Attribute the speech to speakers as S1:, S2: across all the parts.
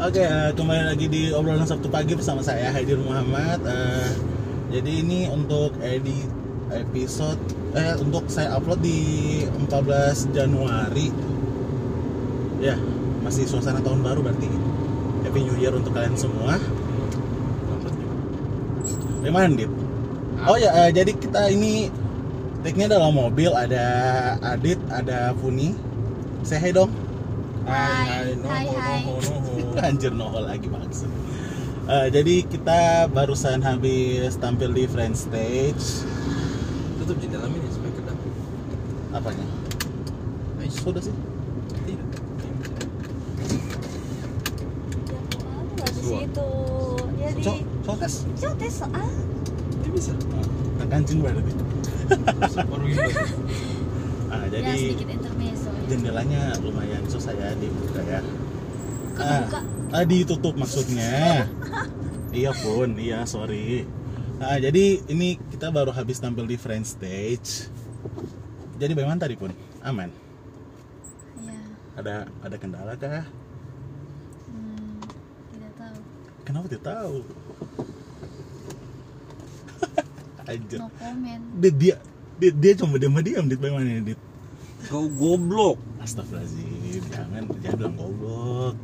S1: Oke, eh, kembali lagi di obrolan Sabtu pagi bersama saya Haidir Muhammad. Eh, jadi ini untuk edit episode eh untuk saya upload di 14 Januari. Ya, masih suasana tahun baru berarti. Happy New Year untuk kalian semua. Gimana, Dit? Oh ya, eh, jadi kita ini take-nya dalam mobil ada Adit, ada Funi. Say hi dong.
S2: Hai, hai, hai.
S3: noho.
S1: Anjir nohol lagi maksud. Eh, jadi kita barusan habis tampil di Friend Stage.
S3: Tutup jendela ini supaya kedap.
S1: Apanya?
S3: Nice.
S1: Sudah sih.
S3: Tidak. Suap.
S2: situ. Jadi
S1: Cok, cotes.
S2: Cotes ah.
S3: Ini bisa.
S1: Nah, kancing berarti. Ah,
S2: Ya
S1: jadi
S2: ya.
S1: jendelanya lumayan susah ya dibuka ya.
S2: Kebuka.
S1: Ah, ah, ditutup maksudnya. iya pun, iya sorry. Nah, jadi ini kita baru habis tampil di Friend Stage. Jadi bagaimana tadi pun? Aman.
S2: Ya,
S1: Ada ada kendala kah?
S2: hmm, tidak tahu.
S1: Kenapa tidak tahu? Aja.
S2: No comment.
S1: Dia, dia dia dia cuma diam diam di bagaimana dit?
S3: Kau goblok.
S1: Astagfirullahaladzim, jangan jangan bilang goblok.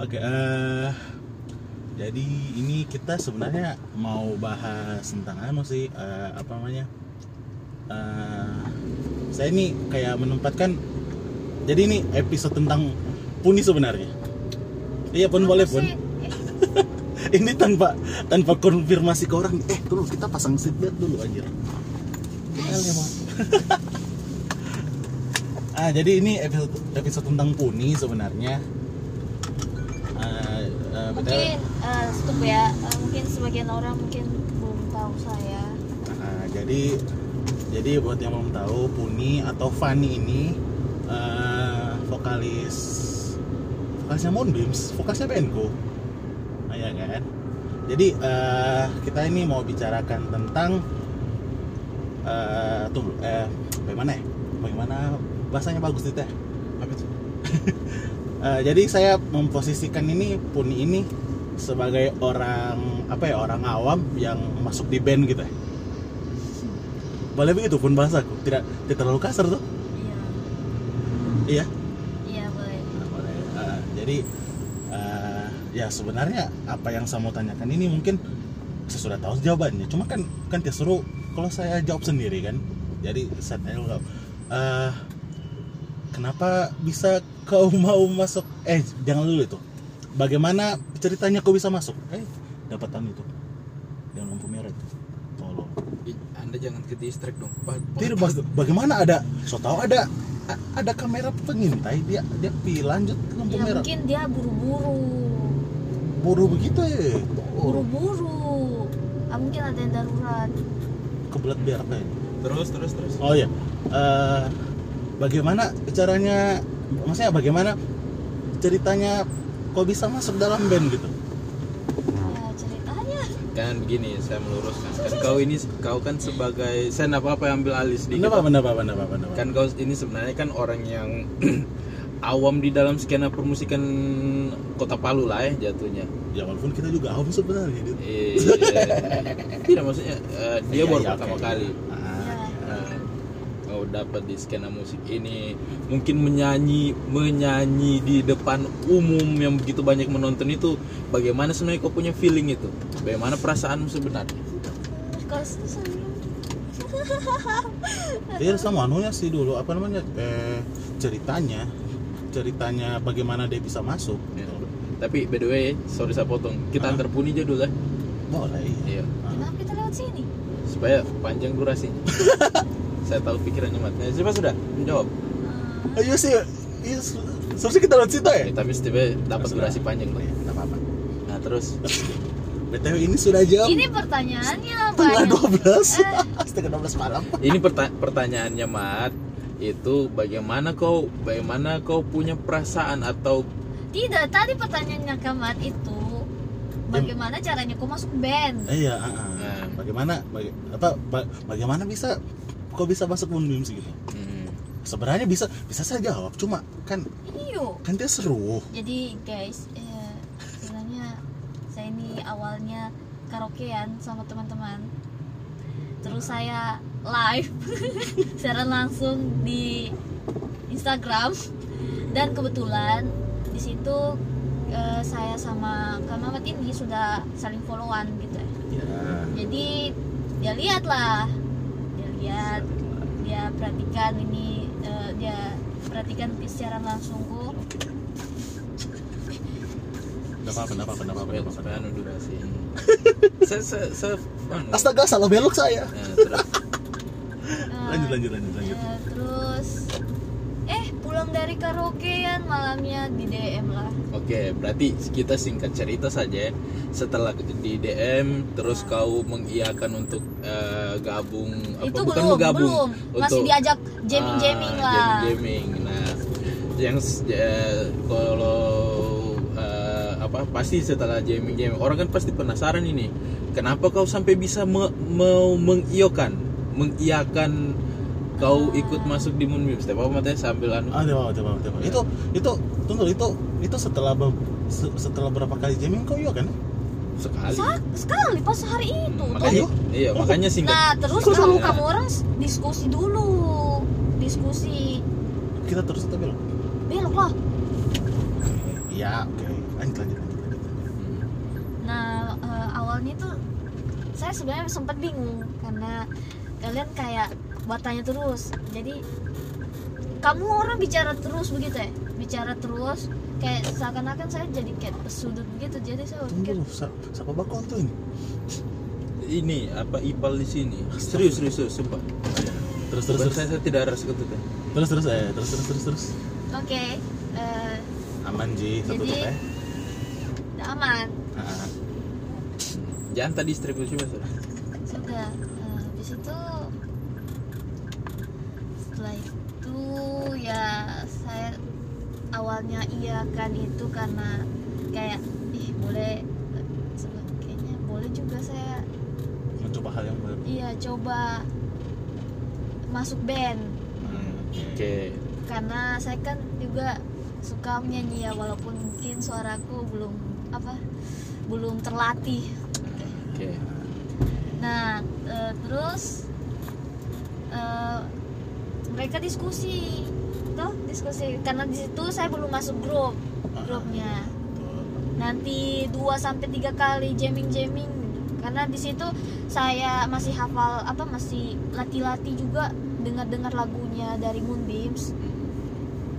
S1: Oke, eh jadi ini kita sebenarnya mau bahas tentang anu sih eh, apa namanya? Eh, saya ini kayak menempatkan jadi ini episode tentang Puni sebenarnya. Iya pun boleh pun. ini tanpa tanpa konfirmasi ke orang eh dulu kita pasang seatbelt dulu anjir ah jadi ini episode episode tentang puni sebenarnya.
S2: Mungkin eh, stop ya. Eh, mungkin sebagian orang mungkin belum tahu saya.
S1: Ah, jadi jadi buat yang belum tahu puni atau Fanny ini eh, vokalis vokalisnya Moonbeams vokalisnya Benko ah, ya kan jadi eh, kita ini mau bicarakan tentang eh tunggu eh bagaimana ya bagaimana bahasanya bagus itu ya
S3: Apa itu?
S1: Eh, jadi saya memposisikan ini Puni ini sebagai orang apa ya orang awam yang masuk di band gitu ya. Boleh begitu pun bahasaku tidak tidak terlalu kasar tuh.
S2: Iya.
S1: Iya.
S2: Iya boleh.
S1: Nah, boleh. Eh, jadi eh, ya sebenarnya apa yang saya mau tanyakan ini mungkin saya sudah tahu jawabannya. Cuma kan kan tidak seru kalau saya jawab sendiri kan. Jadi saya tanya eh, kenapa bisa kau mau masuk? Eh jangan dulu itu. Bagaimana ceritanya kau bisa masuk? Eh dapatan itu yang lampu merah itu. Tolong.
S3: Ih, Anda jangan ke distract dong.
S1: Tidak baga- bagaimana ada? So tahu ada ada kamera pengintai dia dia pilih lanjut ke lampu
S2: Ya
S1: merah.
S2: mungkin dia buru-buru.
S1: Buru begitu ya.
S2: Buru-buru. Ah, mungkin ada yang darurat.
S1: kebelat biar apa ini?
S3: Terus terus terus.
S1: Oh ya, Eh, bagaimana caranya? Maksudnya bagaimana ceritanya kok bisa masuk dalam band gitu?
S2: Ya ceritanya.
S3: Kan begini, saya meluruskan. Kan kau ini kau kan sebagai saya nggak apa-apa ambil alih sedikit.
S1: Kenapa? Kenapa? Kenapa? Kenapa?
S3: Kan kau ini sebenarnya kan orang yang awam di dalam skena permusikan Kota Palu lah ya jatuhnya.
S1: Ya walaupun kita juga awam sebenarnya. Dit.
S3: Eh, tidak maksudnya eh, dia
S1: Iya,
S3: baru
S1: iya,
S3: pertama kali.
S1: Ah,
S2: Ya.
S3: Kau dapat di skena musik ini mungkin menyanyi menyanyi di depan umum yang begitu banyak menonton itu bagaimana sebenarnya kau punya feeling itu bagaimana perasaanmu sebenarnya
S2: Kalau saya
S1: Iya sama anunya sih dulu apa namanya eh, ceritanya ceritanya bagaimana dia bisa masuk.
S3: Ya. tapi by the way sorry saya potong kita
S1: Ah.
S3: antar puni aja dulu lah
S1: Boleh.
S3: iya
S1: Ah.
S2: Kenapa kita lewat sini?
S3: supaya panjang durasinya saya tahu pikirannya mat nah, siapa sudah menjawab
S2: Eh,
S1: Ayo sih, iya, se- seharusnya kita lewat situ ya.
S3: Eh, tapi setidaknya dapat durasi panjang lah
S1: Iya, nggak apa-apa.
S3: nah terus
S1: BTW ini sudah jam
S2: ini pertanyaannya
S1: setengah
S2: banyak.
S1: 12
S2: Eh.
S1: setengah 12 malam
S3: ini perta- pertanyaannya mat itu bagaimana kau bagaimana kau punya perasaan atau
S2: Tidak, tadi pertanyaannya Kamat itu bagaimana caranya kau masuk band?
S1: Eh, iya ah.
S3: Nah.
S1: bagaimana baga- apa ba- bagaimana bisa kok bisa masuk Moonbeams gitu?
S3: Hmm.
S1: sebenarnya bisa bisa saya jawab cuma kan
S2: iyo.
S1: kan dia seru.
S2: Jadi guys eh, sebenarnya saya ini awalnya karaokean sama teman-teman. Terus saya live. Secara langsung di Instagram. Dan kebetulan di situ eh, saya sama Kak Mamat ini sudah saling followan gitu. Ya
S1: ya
S2: jadi dia lihat lah dia dia perhatikan ini eh, dia perhatikan siaran langsungku
S1: apa-apa.
S3: anu durasi saya saya saya anu,
S1: Astaga, salah belok saya.
S3: eh, terus
S1: Lanjut, lanjut, lanjut, lanjut.
S2: eh, terus pulang dari karaokean malamnya di DM lah
S3: Oke, berarti kita singkat cerita saja. ya. Setelah di DM, terus kau mengiyakan untuk eh, gabung, apa
S2: itu
S3: bukan
S2: belum
S3: bergabung,
S2: belum masih
S3: untuk
S2: diajak jamming jamming
S3: ah,
S2: lah
S3: Jamming-jamming. Nah, yang eh, kalau eh, apa pasti setelah jamming jamming orang kan pasti penasaran ini. Kenapa kau sampai bisa me- mau mengiyakan, mengiyakan kau ikut masuk di Moonbeam? Setiap apa matanya sambil anu.
S1: Ah, coba, coba, coba. Itu, itu, tunggu, itu, itu setelah be- se- setelah berapa kali jamming kau iya kan?
S3: sekali.
S2: Sa- sekali pas hari itu
S3: Hmm,
S2: toh.
S3: makanya iya makanya singkat
S2: nah terus
S1: Terus
S2: kamu
S3: ya.
S2: kamu orang diskusi dulu diskusi
S1: Kita terus atau belok?
S2: belok lah
S1: Iya, oke. Lanjut, lanjut, lanjut, lanjut.
S2: Nah eh, awalnya tuh saya sebenarnya sempat bingung karena kalian kayak bertanya terus. Jadi kamu orang bicara terus begitu ya? Bicara terus kayak seakan-akan saya jadi kayak pesudut begitu. Jadi saya pikir
S1: siapa bakal tuh ini?
S3: ini apa ipal di sini serius serius, serius sumpah
S1: Terus, terus,
S3: Bukan
S1: terus,
S3: saya, saya tidak rasa ketut ya
S1: terus, terus, eh, terus, terus, terus, terus.
S2: oke eh,
S1: Aman Ji, satu
S2: Jadi- udah aman
S1: Ah,
S3: jangan tadi istri kunci mas
S2: sudah Eh, habis itu setelah itu ya saya awalnya iya kan itu karena kayak ih boleh kayaknya boleh juga saya
S1: mencoba hal yang baru.
S2: iya coba masuk band.
S1: Hmm,
S3: oke.
S2: Karena saya kan juga suka menyanyi ya walaupun mungkin suaraku belum apa belum terlatih.
S3: Oke.
S2: Nah, eh, terus eh, mereka diskusi, toh diskusi. Karena di situ saya belum masuk grup grupnya. Nanti 2 sampai tiga kali jamming jamming karena di situ saya masih hafal apa masih latih-latih juga dengar-dengar lagunya dari Moonbeams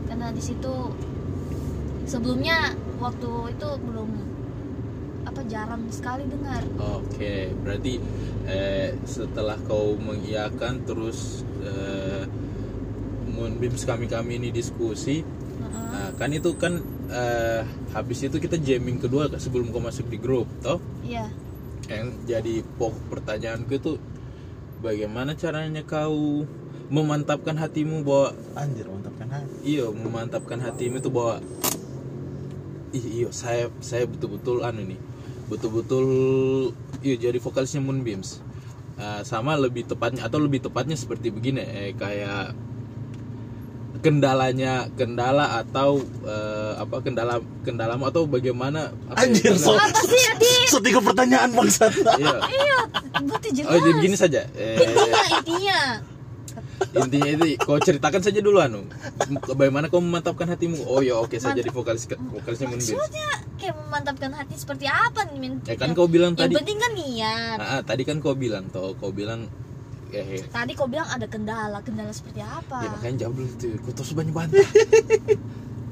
S2: karena di situ sebelumnya waktu itu belum apa jarang sekali dengar.
S3: Oke berarti eh, setelah kau mengiyakan terus eh, Moonbeams kami kami ini diskusi
S2: Heeh.
S3: nah, kan itu kan eh, habis itu kita jamming kedua sebelum kau masuk di grup toh
S2: Iya.
S3: yang jadi pokok pertanyaanku itu bagaimana caranya kau memantapkan hatimu bahwa
S1: Anjir, mantap kan? hati.
S3: iya memantapkan hatimu itu bahwa ih iya saya saya betul-betul anu nih betul-betul iya jadi vokalisnya Moonbeams Eh, sama lebih tepatnya atau lebih tepatnya seperti begini eh kayak kendalanya kendala atau eh, apa kendala kendalamu atau bagaimana apa ya,
S1: Anjir, so,
S2: Apa sih Adi?
S1: so tiga pertanyaan bangsat.
S3: iya
S2: Iya, berarti jelas.
S3: oh jadi begini saja eh,
S2: Intinya, intinya.
S3: intinya itu kau ceritakan saja dulu anu bagaimana kau memantapkan hatimu oh ya oke saya
S2: Mant-
S3: jadi vokalis vokalisnya Moonbeams
S2: Maksudnya kayak memantapkan hati seperti apa nih,
S3: ya kan kau bilang
S2: Yang
S3: tadi
S2: penting kan niat.
S3: Ah, ah, tadi kan kau bilang toh kau bilang eh
S2: Tadi kau bilang ada kendala, kendala seperti apa?
S3: ya makanya jawab dulu tuh kau terus banyak bantah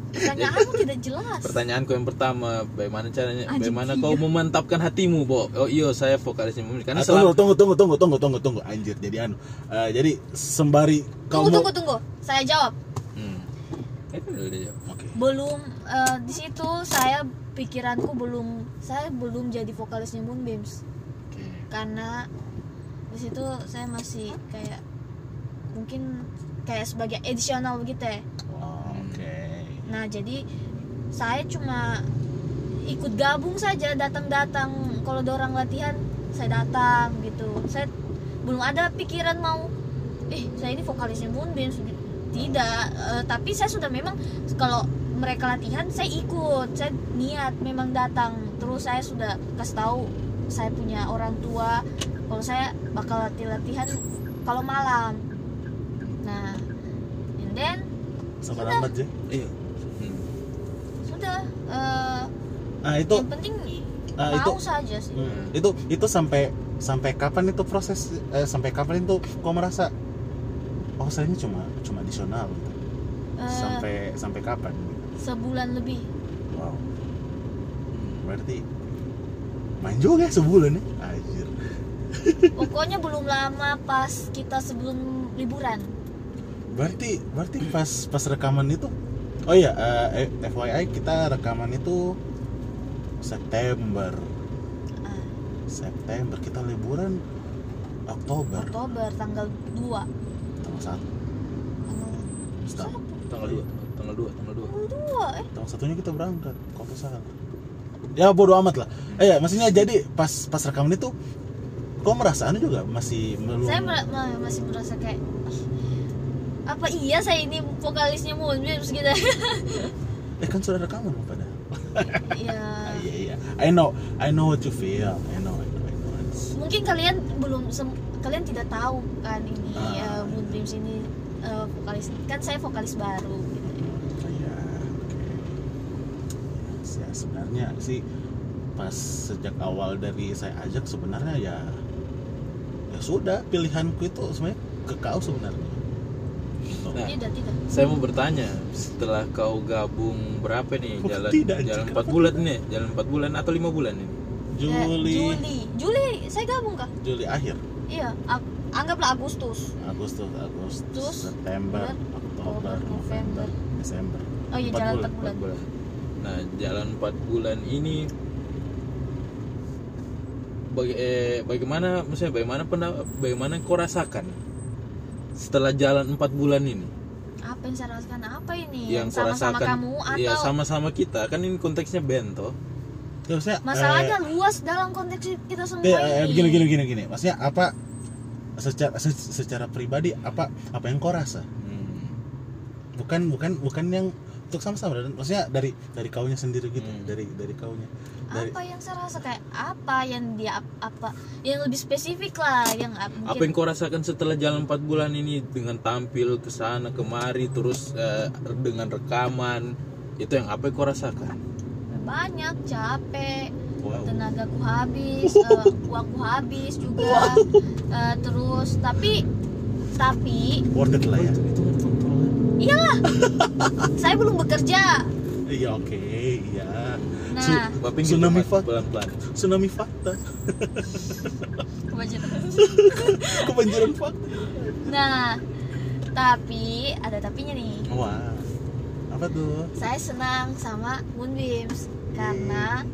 S2: Pertanyaanmu tidak jelas.
S3: pertanyaanku yang pertama bagaimana caranya
S2: Anjing,
S3: bagaimana
S2: iya.
S3: kau memantapkan hatimu bo oh iya saya vokalisnya Moonbeams karena
S1: Ah, tunggu, tunggu, tunggu, tunggu, tunggu, tunggu, tunggu, anjir. Jadi anu, eh, jadi sembari
S2: Tunggu,
S1: kamu,
S2: tunggu, tunggu. Saya jawab.
S3: hmm. Eh.
S1: Oke.
S2: Belum eh, di situ saya pikiranku belum saya belum jadi vokalisnya Moonbeams
S3: Oke.
S2: karena di situ saya masih kayak mungkin kayak sebagai additional begitu ya.
S1: Oh, Oke.
S2: Nah, jadi saya cuma ikut gabung saja datang-datang kalau ada orang latihan saya datang gitu. Saya belum ada pikiran mau eh saya ini vokalisnya Moonbeams tidak eh, tapi saya sudah memang kalau mereka latihan saya ikut saya niat memang datang terus saya sudah kasih tahu saya punya orang tua kalau saya bakal latihan latihan kalau malam. Nah and then
S1: Sabar
S2: Sudah.
S1: amat ya.
S3: iya. Hmm.
S2: sudah eh,
S1: Ah itu
S2: yang penting
S1: ah,
S2: mau
S1: itu
S2: saja sih.
S1: Hmm, itu itu sampai sampai kapan itu proses eh, sampai kapan itu kau merasa oh saya ini cuma cuma additional gitu.
S2: Eh,
S1: sampai sampai kapan?
S2: sebulan lebih.
S1: Wow. Berarti main juga ya sebulan ya? Anjir
S2: pokoknya belum lama pas kita sebelum liburan.
S1: Berarti berarti pas pas rekaman itu oh iya eh, FYI kita rekaman itu September.
S2: Ah,
S1: September kita liburan Oktober.
S2: Oktober tanggal 2
S1: tanggal satu.
S2: Tanggal
S1: Setahun.
S2: satu?
S3: Tanggal dua tanggal dua tanggal dua.
S2: Tanggal 2 eh?
S1: Tanggal satunya kita berangkat kalau nggak salah ya bodo amat lah. Eh ya maksudnya jadi pas pas rekaman itu kok merasa anu juga masih belum?
S2: Saya mer- ma- masih merasa kayak "Ah, apa iya saya ini vokalisnya Moonbeams gitu.
S1: Eh kan sudah rekaman pada
S2: ya
S1: ah, iya iya. I know I know what you feel. I know I know I know.
S2: Mungkin kalian belum kalian tidak tahu kan ini
S1: Ah.
S2: uh, Moonbeams ini eh, vokalis kan saya vokalis baru gitu. Ya.
S1: Iya, oke. Ya, sebenarnya sih pas sejak awal dari saya ajak sebenarnya ya ya sudah pilihanku itu sebenarnya ke kau sebenarnya. Gitu.
S3: Nah.
S2: tidak tidak.
S3: saya mau bertanya setelah kau gabung berapa nih?
S1: Oh,
S3: jalan
S1: tidak,
S3: jalan empat bulan nih jalan empat bulan atau lima bulan ini?
S2: Eh,
S1: Juli,
S2: Juli. Juli saya gabung kah
S1: Juli akhir,
S2: iya ag- anggaplah Agustus.
S1: Agustus, Agustus, September, Oktober, November, Desember.
S2: oh iya
S1: Empat
S2: jalan
S1: bulan,
S2: 4 bulan.
S3: Empat bulan. Nah jalan empat bulan ini baga- eh, bagaimana maksudnya bagaimana penda- bagaimana kau rasakan setelah jalan empat bulan ini
S2: apa yang saya rasakan apa ini
S3: yang kau
S2: sama-sama
S3: rasakan
S2: kamu atau
S3: ya sama-sama kita kan ini konteksnya band toh
S1: Terusnya,
S2: masalahnya luas dalam konteks kita semua
S1: eh, eh,
S2: ini
S1: begini, gini, gini, gini. Maksudnya apa? Secara se- secara pribadi apa apa yang kau rasa?
S3: Hmm.
S1: bukan bukan bukan yang untuk sama-sama dan maksudnya dari dari kaunya sendiri gitu
S3: Hmm.
S1: dari dari kaunya. Dari
S2: apa yang saya rasa kayak apa yang dia ap- apa yang lebih spesifik lah yang ap-
S3: apa yang kau rasakan setelah jalan empat bulan ini? Dengan tampil ke sana kemari terus eh, dengan rekaman itu yang apa yang kau rasakan?
S2: Banyak capek
S1: wow.
S2: tenagaku habis eh, uangku habis juga Eh, terus tapi tapi
S1: worth it lah ya
S2: iyalah. Saya belum bekerja.
S1: Iya oke iya.
S2: Nah.
S3: Bapak
S1: Tsunami
S3: gitu,
S1: Fat.
S3: pelan-pelan.
S1: tsunami fakta.
S2: Kebanyakan.
S1: kebanjiran fakta.
S2: Nah tapi ada tapinya nih.
S1: Wah apa tuh?
S2: Saya senang sama Moonbeams karena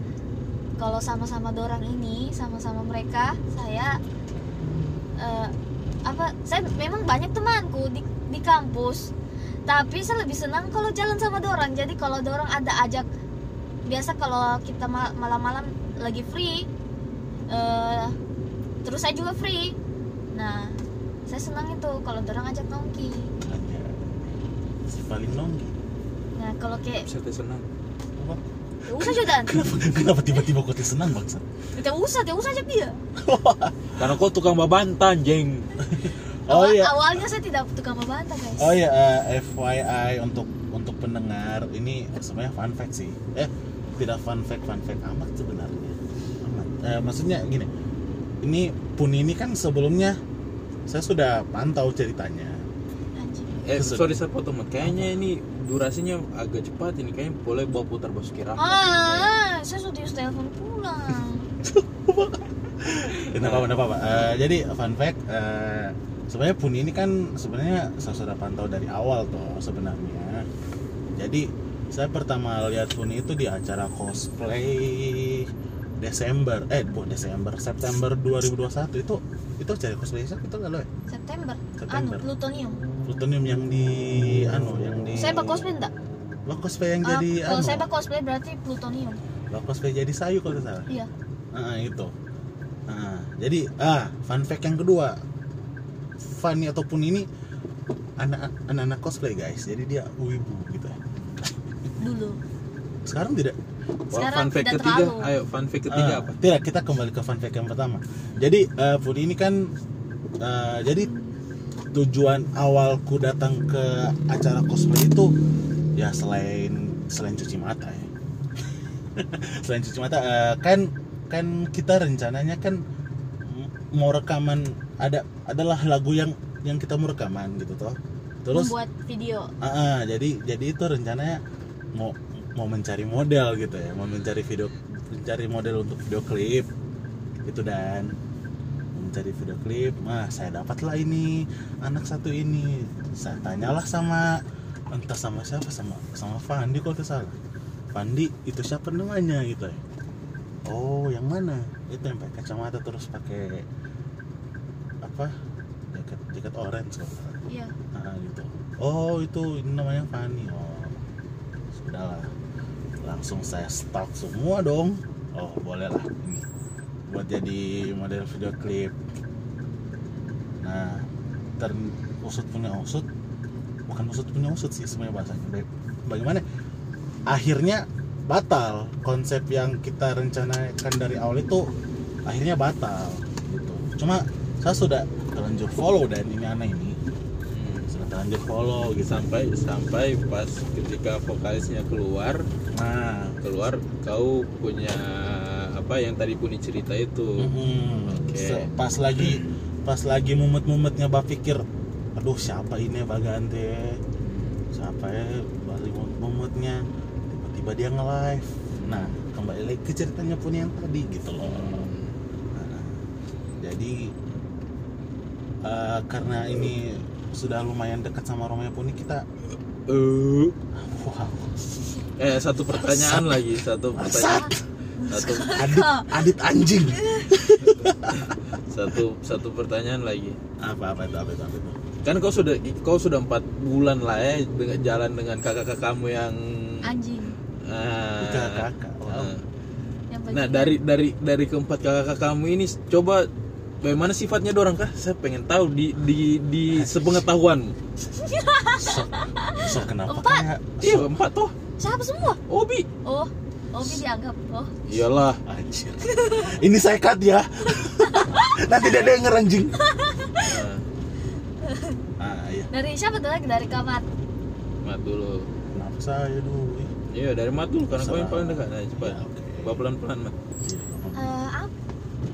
S2: kalau sama-sama dorang ini sama-sama mereka saya eh, apa saya memang banyak temanku di di kampus tapi saya lebih senang kalau jalan sama dorang. Jadi kalau dorang ada ajak biasa kalau kita ma- malam-malam lagi free eh, terus saya juga free. Nah saya senang itu kalau dorang ajak nongki.
S1: Aja. si paling nongki?
S2: Nah kalau kayak
S3: saya senang?
S1: Apa?
S2: Ya usah Jodan
S1: kenapa kenapa tiba-tiba kau tuh senang bangsa
S2: tidak usah tidak usah ajak dia.
S3: Karena kau tukang babantan jeng
S1: oh
S2: Awal-
S1: iya
S2: awalnya saya tidak tukang membantah guys
S1: Oh iya, eh, FYI untuk untuk pendengar ini sebenarnya fun fact sih. Eh, tidak fun fact fun fact amat sebenarnya. Amat. Eh, maksudnya gini, ini pun ini kan sebelumnya saya sudah pantau ceritanya.
S3: Eh sorry saya potong kayaknya ini durasinya agak cepat ini kayaknya boleh bawa putar Basuki Rahmat
S2: ah saya sudah telepon pulang
S1: Tidak apa-apa, tidak apa-apa. Eh, jadi fun fact, eh, sebenarnya pun ini kan sebenarnya saya sudah pantau dari awal tuh sebenarnya. Jadi saya pertama lihat pun itu di acara cosplay Desember, eh bukan Desember, September 2021 itu itu acara cosplay siapa itu nggak lo ya?
S2: September,
S1: September.
S2: anu plutonium
S1: Plutonium yang di anu yang di
S2: saya bak cosplay enggak
S1: Lo cosplay yang
S2: Ah,
S1: jadi
S2: kalau
S1: anu.
S2: saya bak cosplay berarti plutonium
S1: Lo cosplay jadi sayu kalau salah.
S2: iya
S1: Ah, itu. Ah, jadi ah fun fact yang kedua, Fanny ataupun ini anak anak cosplay guys. Jadi dia wibu gitu.
S2: Dulu.
S1: Sekarang tidak.
S3: Wah,
S2: Sekarang
S3: fun fact ketiga?
S2: terlalu.
S3: ayo fun fact ketiga
S1: Ah,
S3: apa?
S1: tidak kita kembali ke fun fact yang pertama. Jadi eh, Pudi ini kan eh, jadi tujuan awalku datang ke acara cosplay itu ya selain selain cuci mata ya. Selain cuci mata eh, kan kan kita rencananya kan mau rekaman ada adalah lagu yang yang kita mau rekaman gitu toh. Terus
S2: membuat video.
S1: Ah, ah, jadi jadi itu rencananya mau mau mencari model gitu ya, mau mencari video mencari model untuk video klip. Itu dan mencari video klip, nah saya dapatlah ini anak satu ini, saya tanyalah sama entah sama siapa sama sama Fandi kalau salah, Fandi itu siapa namanya? Gitu ya, oh yang mana itu yang pakai kacamata terus pakai apa jaket jaket orange salah.
S2: iya
S1: Ah, gitu. Oh itu ini namanya Fanny. Oh sudahlah. Langsung saya stalk semua dong. Oh boleh lah ini buat jadi model video klip. Nah ter usut punya usut, bukan usut punya usut sih sebenarnya bahasanya. Bagaimana? Akhirnya batal konsep yang kita rencanakan dari awal itu akhirnya batal gitu. Cuma saya sudah terlanjur follow dan ini anak ini
S3: Hmm.
S1: sudah terlanjur follow gitu
S3: sampai sampai pas ketika vokalisnya keluar
S1: nah
S3: keluar kau punya apa yang tadi Puni cerita itu
S1: mhm.
S3: Oke.
S1: Se- pas lagi pas lagi mumet-mumetnya bah pikir aduh siapa ini bagante siapa ya balik mumet-mumetnya tiba-tiba dia nge-live. Nah kembali lagi ke ceritanya pun yang tadi gitu loh. Nah, jadi eh, karena ini sudah lumayan dekat sama Romeo Puni kita
S3: Eh,
S1: wow
S3: eh satu pertanyaan lagi satu pertanyaan. Satu.
S1: Adit adit anjing.
S3: Satu satu pertanyaan lagi.
S1: Apa apa itu apa itu apa itu?
S3: Kan kau sudah kau sudah empat bulan lah ya dengan jalan dengan kakak kamu yang
S2: anjing
S3: ah,
S1: kakak wow.
S3: ah.
S2: yang
S3: nah dari dari dari keempat kakak kamu ini coba bagaimana sifatnya dorang kah saya pengen tahu di di di sepengetahuanmu
S1: so, so kenapa
S2: Empat.
S1: kayak
S3: iya. Empat toh.
S2: Siapa semua?
S3: Obi.
S2: Oh Obi dianggap oh.
S3: Iyalah.
S1: Anjir. Ini saya cut ya. Nanti dia denger anjing.
S3: Nah,
S1: ah iya.
S2: Dari siapa tuh lagi? Dari kamar
S3: mat dulu.
S1: Kenapa saya dulu
S3: iya dari mat dulu karena kau yang paling dekat. Nah cepat
S1: Ya, oke.
S3: bawa pelan pelan mat
S1: iya, apa?
S2: Eh, ap-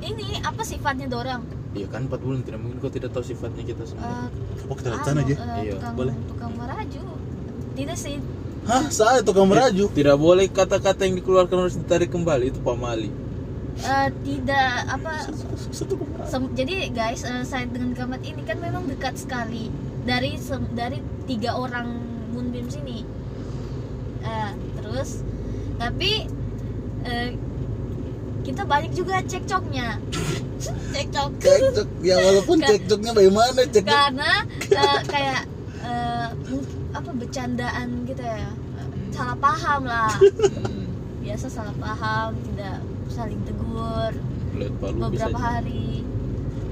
S2: ini apa sifatnya dorang?
S3: Iya kan empat bulan tidak mungkin kau tidak tahu sifatnya kita semua.
S2: Eh,
S1: oh kita lihat sana aja?
S2: eh,
S3: Iya,
S2: tukang,
S1: boleh.
S2: tukang meraju. Tidak sih.
S1: Hah saya tukang meraju?
S3: tidak boleh kata-kata yang dikeluarkan harus ditarik kembali. Itu pamali.
S2: Eh, tidak apa sem- jadi guys eh, saya dengan kamar ini kan memang dekat sekali. Dari dari tiga orang moonbeam sini. Eh, terus. Tapi eh, kita banyak juga cekcoknya. Cekcok.
S1: Cekcok. Ya walaupun cekcoknya bagaimana cekcok?
S2: Karena eh, kayak mung- apa bercandaan gitu ya. Eh, salah paham lah.
S3: Hmm.
S2: biasa salah paham tidak saling tegur. Beberapa hari.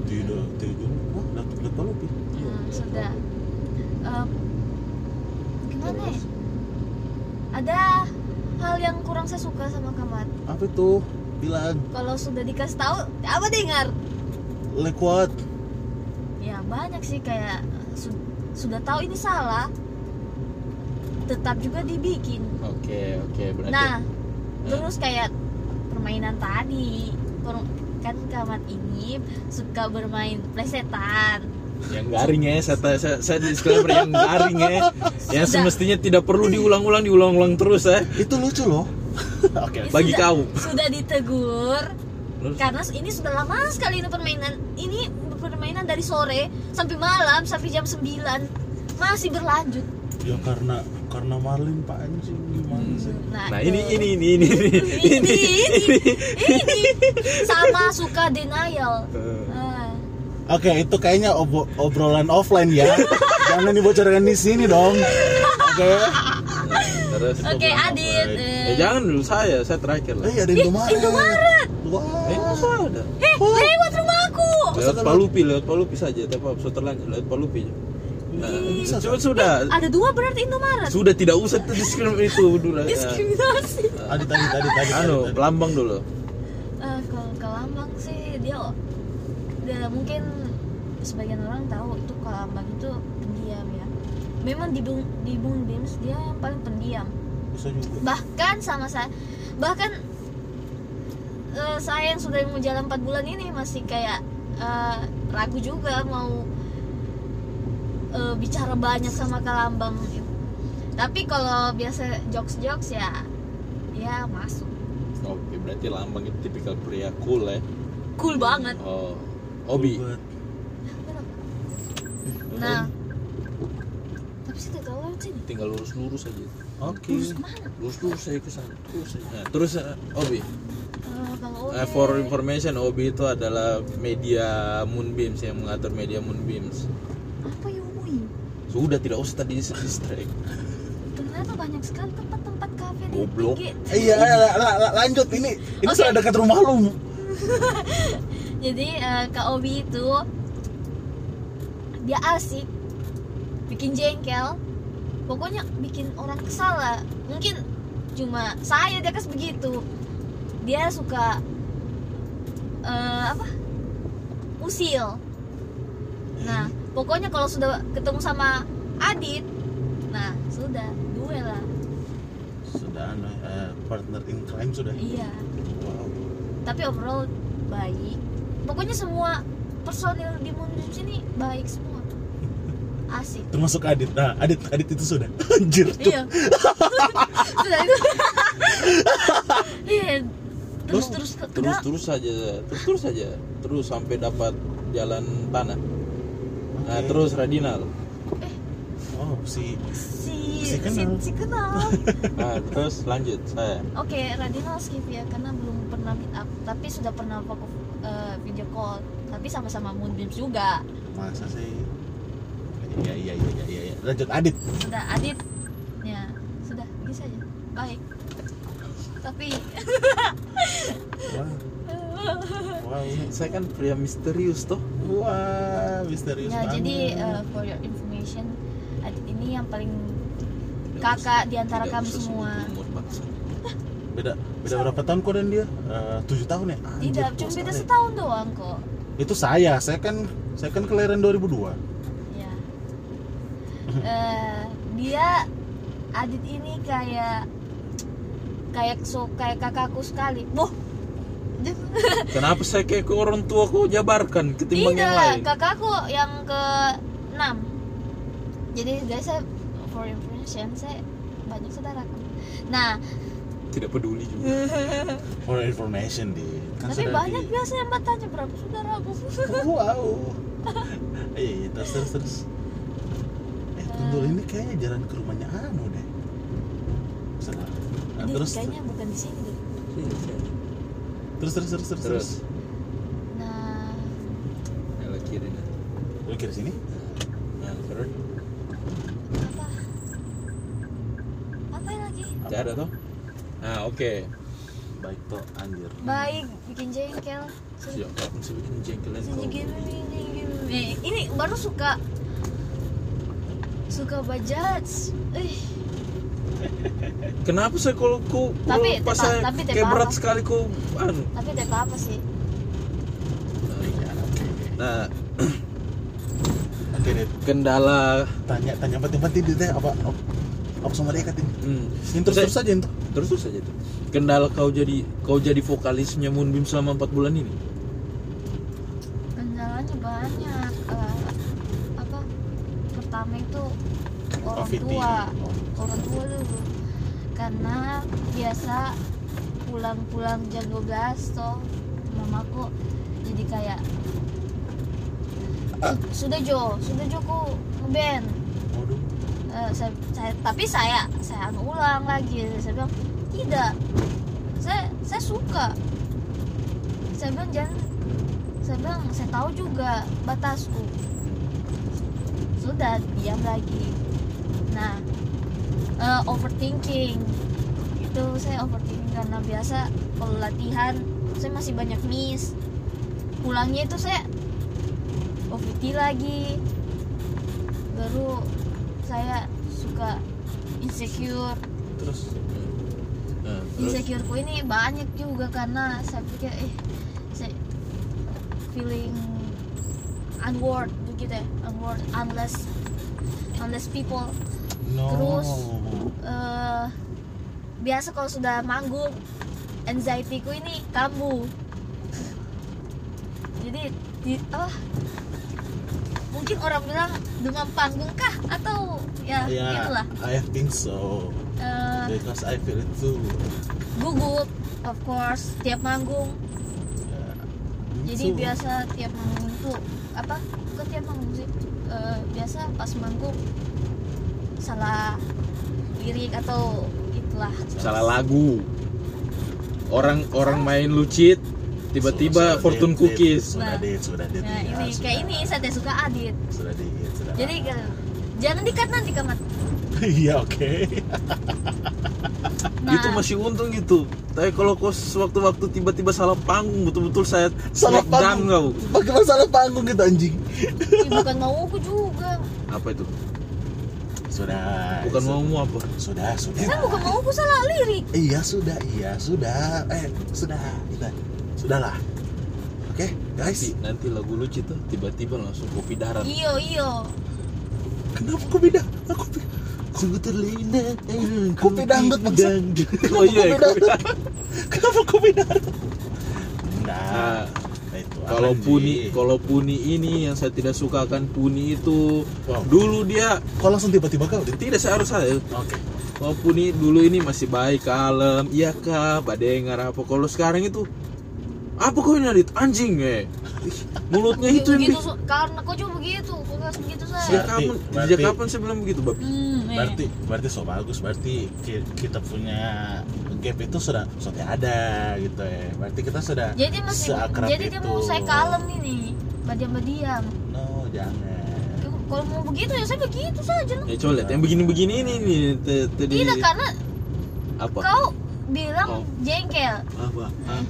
S1: Tidak tidak wah lihat palu.
S2: Hmm, sudah. Eh, gimana ya? Ada hal yang kurang saya suka sama kamar
S1: apa itu? Bilang.
S2: Kalau sudah dikasih tahu apa dengar?
S1: Lekuat
S2: ya banyak sih kayak su- sudah tahu ini salah tetap juga dibikin.
S3: Oke oke berarti.
S2: Nah terus kayak permainan tadi kan kamar ini suka bermain plesetan
S3: yang garing ya saya, saya, saya disclaimer yang garing ya. Yang semestinya tidak perlu diulang-ulang diulang-ulang terus ya.
S1: Itu lucu loh. Oke, okay.
S3: bagi
S2: sudah,
S3: kau
S2: sudah ditegur karena ini sudah lama sekali ini permainan ini permainan dari sore sampai malam sampai jam 9 masih berlanjut.
S1: Ya karena karena Marlin Pak anjing. Gimana hmm, sih?
S3: nah,
S2: nah
S3: ini, ini ini ini ini
S2: ini ini, ini, ini. sama suka denial. Uh.
S1: Oke, itu kayaknya ob- obrolan offline ya. Jangan dibocorkan di sini dong. Oke.
S3: terus
S2: oke Adit
S3: eh
S2: eh,
S3: jangan dulu saya saya terakhir lah
S1: Eh, ada Indomaret.
S2: Indomaret.
S1: Wah.
S3: eh masa ada
S2: eh lewat rumahku
S3: lewat Palupi lewat Palupi saja tapi terlanjut lewat Palupi Nah,
S1: bisa,
S3: sudah, sudah
S2: ada dua berarti Indomaret
S3: sudah tidak usah diskriminasi itu dulu ya.
S2: diskriminasi
S1: Adit adit adit adit.
S3: anu lambang dulu
S2: Eh, kalau ke Lambang mungkin sebagian orang tahu itu ke Lambang itu pendiam ya. Memang di Bung di Bung Bims dia yang paling pendiam.
S1: Bisa juga.
S2: bahkan sama saya bahkan eh, saya yang sudah mau jalan 4 bulan ini masih kayak eh, ragu juga mau eh, bicara banyak sama Kalambang gitu. tapi kalau biasa jokes jokes ya ya masuk.
S3: Oke berarti lambang itu tipikal pria cool ya?
S2: Cool banget.
S3: Oh Obi
S1: Buat-
S2: nah tapi sih tahu lewat sini
S3: tinggal lurus-lurus aja
S1: Oke.
S2: terus ke mana
S3: lurus-lurus saya ke sana terus aja. Nah, terus eh, Obi
S2: Eh, kalau
S3: Eh,
S2: Obi-
S3: for information Obi itu adalah media Moonbeams yang mengatur media Moonbeams
S2: apa ya Ui?
S3: sudah tidak usah tadi distract
S2: ternyata banyak sekali tempat-tempat kafe di
S3: Goblok.
S1: Iya, la- la- la- lanjut ini. Ini
S2: Oke.
S1: sudah dekat rumah lu.
S2: jadi eh, Kak Obi itu dia asik bikin jengkel. Pokoknya bikin orang kesal lah. Mungkin cuma saya dia kas begitu. Dia suka eh, apa? Usil. Nah pokoknya kalau sudah ketemu sama Adit nah sudah duel lah.
S1: Sudah eh, partner in crime sudah.
S2: iya.
S1: Wow.
S2: tapi overall baik pokoknya semua personil di Moonbeam sini baik semua. Asik.
S1: Termasuk Adit. Nah, Adit Adit itu sudah. Anjir. cuk.
S2: iya. Sudah itu. Iya. Terus terus
S3: terus terus saja. Terus terus saja. Terus sampai dapat jalan tanah. Nah terus Radinal.
S1: Oh, si
S2: si
S1: Si
S2: si
S1: kenal.
S2: si kenal.
S3: Nah terus lanjut saya.
S2: Oke Radinal skip ya karena belum pernah meet up. Tapi sudah pernah fokus eh, video call tapi sama-sama Moonbeam juga
S1: masa sih? Iya iya iya iya iya. Lanjut Adit.
S2: sudah Adit ya sudah bisa aja baik tapi
S1: Wow. Wow.
S3: saya kan pria misterius toh
S1: Wah, misterius
S2: ya
S1: banget.
S2: jadi uh, for your information Adit ini yang paling kakak di antara
S3: Tidak
S2: kami semua
S3: umur
S1: beda beda berapa tahun kok dan dia? Eh, Tujuh tahun ya? Anjir,
S2: tidak cuma beda
S1: sekali.
S2: setahun doang kok
S1: Itu saya, saya kan saya kan kelahiran 2002.
S2: ya Eh, dia Adit ini kayak kayak so kayak kakakku sekali boh
S3: kenapa saya kayak ke orang tua kok jabarkan ketimbang yang
S2: tidak
S3: lain
S2: kakakku yang ke 6 jadi guys saya for information saya banyak saudaraku nah
S3: tidak peduli juga
S1: For information di. Kan
S2: tapi banyak
S1: di-
S2: biasa yang bertanya berapa saudaraku
S1: Wow. Iya, iya, terus terus terus. Eh, tunggu ini kayaknya jalan ke rumahnya Anu deh. Salah. Nah,
S2: ini
S1: terus
S2: kayaknya bukan di sini deh.
S1: terus terus terus terus.
S3: terus
S2: nah
S3: yang kiri nih
S1: Lu kiri sini?
S3: nah terus
S2: apa apa lagi
S3: tidak ada toh nah oke.
S1: Baik toh, anjir.
S2: baik bikin jengkel.
S3: Siap kapan sih bikin.
S2: Eh, ini baru suka. Suka bajaj. Eh
S3: kenapa saya kalau ku
S2: Tapi-
S3: pas
S2: tapi-
S3: saya
S2: tapi
S3: kayak berat sekali ku anu?
S2: Tapi tidak apa sih?
S1: Oke.
S3: nah
S1: Oke
S3: kendala
S1: tanya tanya penting-penting deh apa apa, apa sama dia katin.
S3: hmm,
S1: Ini terus terus aja itu.
S3: Terus terus aja tuh. Kendala kau jadi kau jadi vokalisnya Moonbeam selama 4 bulan ini?
S2: Kendalanya banyak Eh, apa pertama itu orang
S1: Covid
S2: tua
S1: Oh.
S2: orang tua dulu. Karena biasa pulang-pulang jam 12 toh mamaku jadi kayak sudah Jo sudah Jo ku ngeband Eh, saya, saya tapi saya saya anu ulang lagi. Saya bilang tidak. Saya saya suka. Saya bilang jangan. Saya bilang saya tahu juga batasku. Sudah diam lagi. Nah eh, overthinking. Itu saya overthinking karena biasa kalau latihan saya masih banyak miss. Pulangnya itu saya OVT lagi. Baru saya suka insecure.
S1: Terus?
S3: Nah,
S2: insecureku ini banyak juga karena saya pikir eh saya feeling unworth begitu ya unworth unless unless people.
S1: No.
S2: Terus, eh biasa kalau sudah manggung anxiety ku ini kambuh. Jadi di, apa mungkin orang bilang demam panggung kah? Atau ya
S1: ya
S2: itulah
S1: I think so.
S2: Eh,
S1: because I feel it too.
S2: Gugup of course tiap manggung.
S1: Ya,
S2: jadi
S1: so,
S2: biasa tiap manggung tuh apa? Bukan tiap manggung sih. Eh, biasa pas manggung salah lirik atau itulah.
S3: Salah lagu. Orang orang main lucit tiba-tiba
S1: sudah
S3: fortune
S1: date,
S3: cookies.
S1: date, sudah
S2: Nah.
S1: date sudah date.
S2: Nah
S1: ya,
S2: ini
S1: sudah.
S2: kayak ini saya tidak suka adit.
S1: Sudah date sudah.
S2: Jadi jangan dikat nanti kamat
S1: iya oke.
S2: Nah,
S3: itu masih untung gitu. Tapi kalau kau sewaktu-waktu tiba-tiba salah panggung betul-betul saya
S1: salah panggung.
S3: kau
S1: bagaimana salah panggung gitu anjing?
S2: Ih, bukan mauku juga.
S3: Apa itu
S1: sudah.
S3: Bukan
S1: su-
S3: maumu apa
S1: sudah sudah.
S2: Saya bukan mauku salah lirik.
S1: Iya sudah iya sudah. Eh sudah kita. Sudahlah. Oke guys.
S3: Nanti, nanti lagu lucu tuh tiba-tiba langsung kopi darat.
S2: Iyo iyo
S1: kenapa kok beda aku pi-
S3: sungguh terlena
S1: Kopi dangdut, maksud.
S3: oh iya
S1: Kopi
S3: kopi
S1: dangdut. kenapa kok beda
S3: Nah,
S1: itu
S3: kalau puni kalau puni ini yang saya tidak suka akan puni itu
S1: Wow.
S3: dulu dia
S1: kok langsung tiba-tiba kau?
S3: Tidak saya harus saya.
S1: Oke.
S3: Kalau puni dulu ini masih baik kalem. Iya kak pak dengar apa? Kalau sekarang itu apa kau ini Adit? anjing eh. Mulutnya itu yang
S2: begitu karena kau juga begitu kau begitu
S3: sejak
S2: saya
S1: Berarti-
S3: kapan sejak kapan saya bilang begitu babi
S2: hmm.
S1: Berarti berarti so bagus berarti ki- kita punya gap itu sudah sudah ada gitu ya berarti kita sudah
S2: jadi dia masih
S1: seakrab
S2: jadi dia
S1: itu.
S2: mau saya kalem ini badiam-badiam
S1: no jangan
S2: kalau mau begitu ya saya begitu saja lah
S3: ya coba lihat yang begini-begini ini nih tadi
S2: tidak karena
S3: apa
S2: kau bilang
S3: Oh.
S2: jengkel
S3: apa Hah?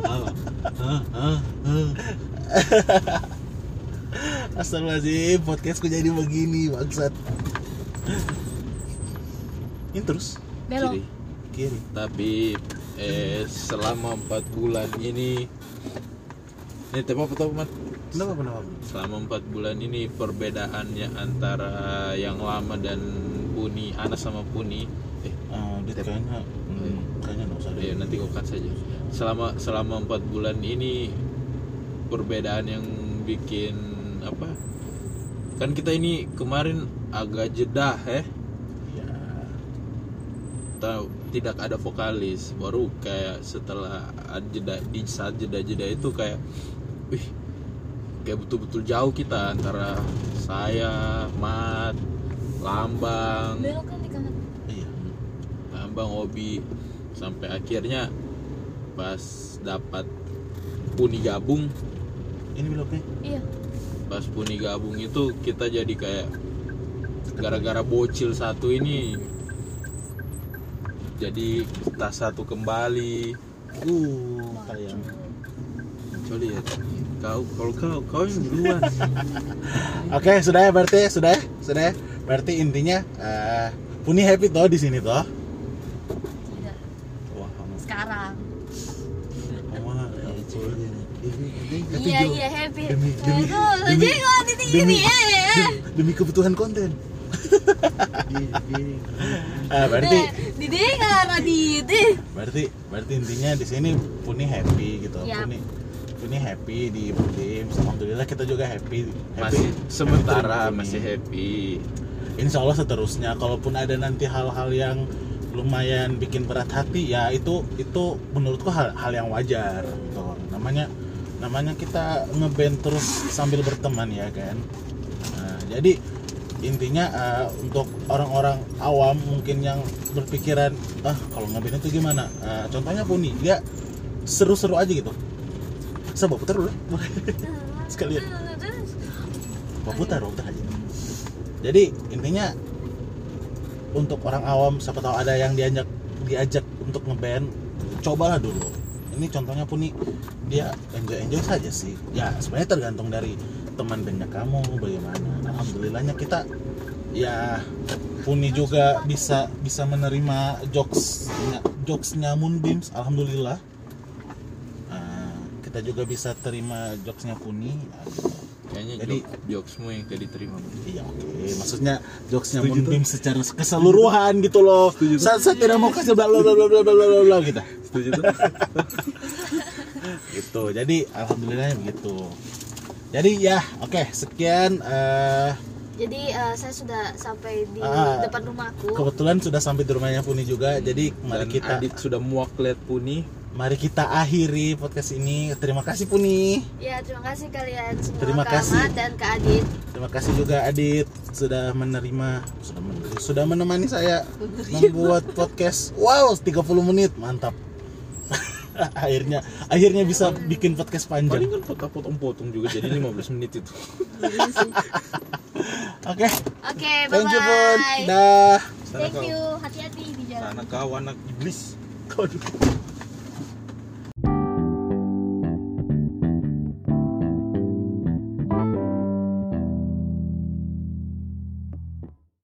S3: Hah? Hah? Hah? Hah?
S1: Astagfirullahaladzim, podcastku jadi begini, bangsat Ini terus,
S2: belok.
S3: Kiri.
S1: kiri.
S3: Tapi eh selama empat bulan ini ini tema apa tahu?
S1: Kenapa, kenapa?
S3: selama empat bulan ini perbedaannya antara yang lama dan Puni Anas sama Puni. Eh
S1: Oh, dia kayaknya, hmm, kayaknya nggak usah deh.
S3: Ya nanti kau saja selama selama empat bulan ini perbedaan yang bikin apa kan kita ini kemarin agak jeda eh
S1: Ya,
S3: tahu tidak ada vokalis. Baru kayak setelah jeda di saat jeda-jeda itu kayak wih kayak betul-betul jauh kita antara saya Mat Lambang.
S2: Belok kan di
S1: iya.
S3: Lambang Obi. Sampai akhirnya pas dapat Puni gabung.
S1: Ini beloknya?
S2: Iya
S3: pas Puni gabung itu kita jadi kayak gara-gara bocil satu ini. Jadi kita satu kembali.
S1: Uh, sayang
S3: coba lihat. Kau kalau kau kau yang duluan.
S1: Oke, sudah ya berarti, sudah ya, sudah ya? Berarti intinya, eh Puni happy toh di sini toh
S2: tidak
S1: Wah,
S2: sekarang
S1: Mama,
S2: iya iya happy
S1: demi- demi-
S2: Tuh,
S1: demi-
S2: jadi kok di sini
S1: demi-
S2: eh
S1: demi kebutuhan konten. Ah, berarti
S2: didengar Adit eh.
S1: berarti berarti intinya di sini Puni happy gitu.
S2: Yap.
S1: Puni Puni happy di tim alhamdulillah kita juga happy, happy.
S3: Masih sementara
S1: Happy.
S3: masih happy.
S1: Insya Allah seterusnya kalaupun ada nanti hal-hal yang lumayan bikin berat hati ya itu itu menurutku hal hal yang wajar gitu. namanya namanya kita ngeband terus sambil berteman ya kan? Nah, jadi intinya eh, untuk orang-orang awam mungkin yang berpikiran ah kalau ngeband itu gimana? Eh, contohnya Puni dia seru-seru aja gitu. Saya bawa putar dulu? Sekalian. bawa putar bawa putar aja. Jadi intinya untuk orang awam siapa tahu ada yang diajak diajak untuk ngeband cobalah dulu ini contohnya pun nih dia enjoy enjoy saja sih. Ya sebenarnya tergantung dari teman bandnya kamu bagaimana. Alhamdulillahnya kita ya Puni juga bisa bisa menerima jokesnya jokesnya Moonbeams alhamdulillah. Ah, kita juga bisa terima jokesnya Puni
S3: Kayaknya
S1: jadi
S3: jokesmu yang tidak diterima.
S1: Iya oke. Okay. Maksudnya jokesnya mungkin secara keseluruhan gitu loh.
S3: Setuju
S1: saya, saya tidak mau kasih bla bla bla bla bla bla bla gitu.
S3: Setuju
S1: gitu. Jadi alhamdulillah begitu. Jadi ya oke okay, sekian. Uh,
S2: jadi uh, saya sudah sampai di
S1: uh,
S2: depan rumahku.
S1: Kebetulan sudah sampai di rumahnya Puni juga. Hmm. Jadi mari
S3: Dan
S1: kita.
S3: Adit sudah muak lihat Puni
S1: mari kita akhiri podcast ini. Terima kasih Puni.
S2: Ya terima kasih kalian semua
S1: Terima
S2: Kak
S1: kasih.
S2: Ahmad dan Kak Adit.
S1: Terima kasih juga Adit sudah menerima sudah men- sudah menemani saya membuat podcast. Wow, 30 menit. Mantap. akhirnya akhirnya bisa bikin podcast
S3: Paling
S1: panjang.
S3: kan potong-potong juga jadi 15 menit itu.
S1: Oke,
S2: Oke, bye
S1: thank you Pun. Dah.
S2: Thank
S3: kau.
S2: you. Hati-hati di jalan.
S3: Sana kau anak iblis.
S1: Waduh.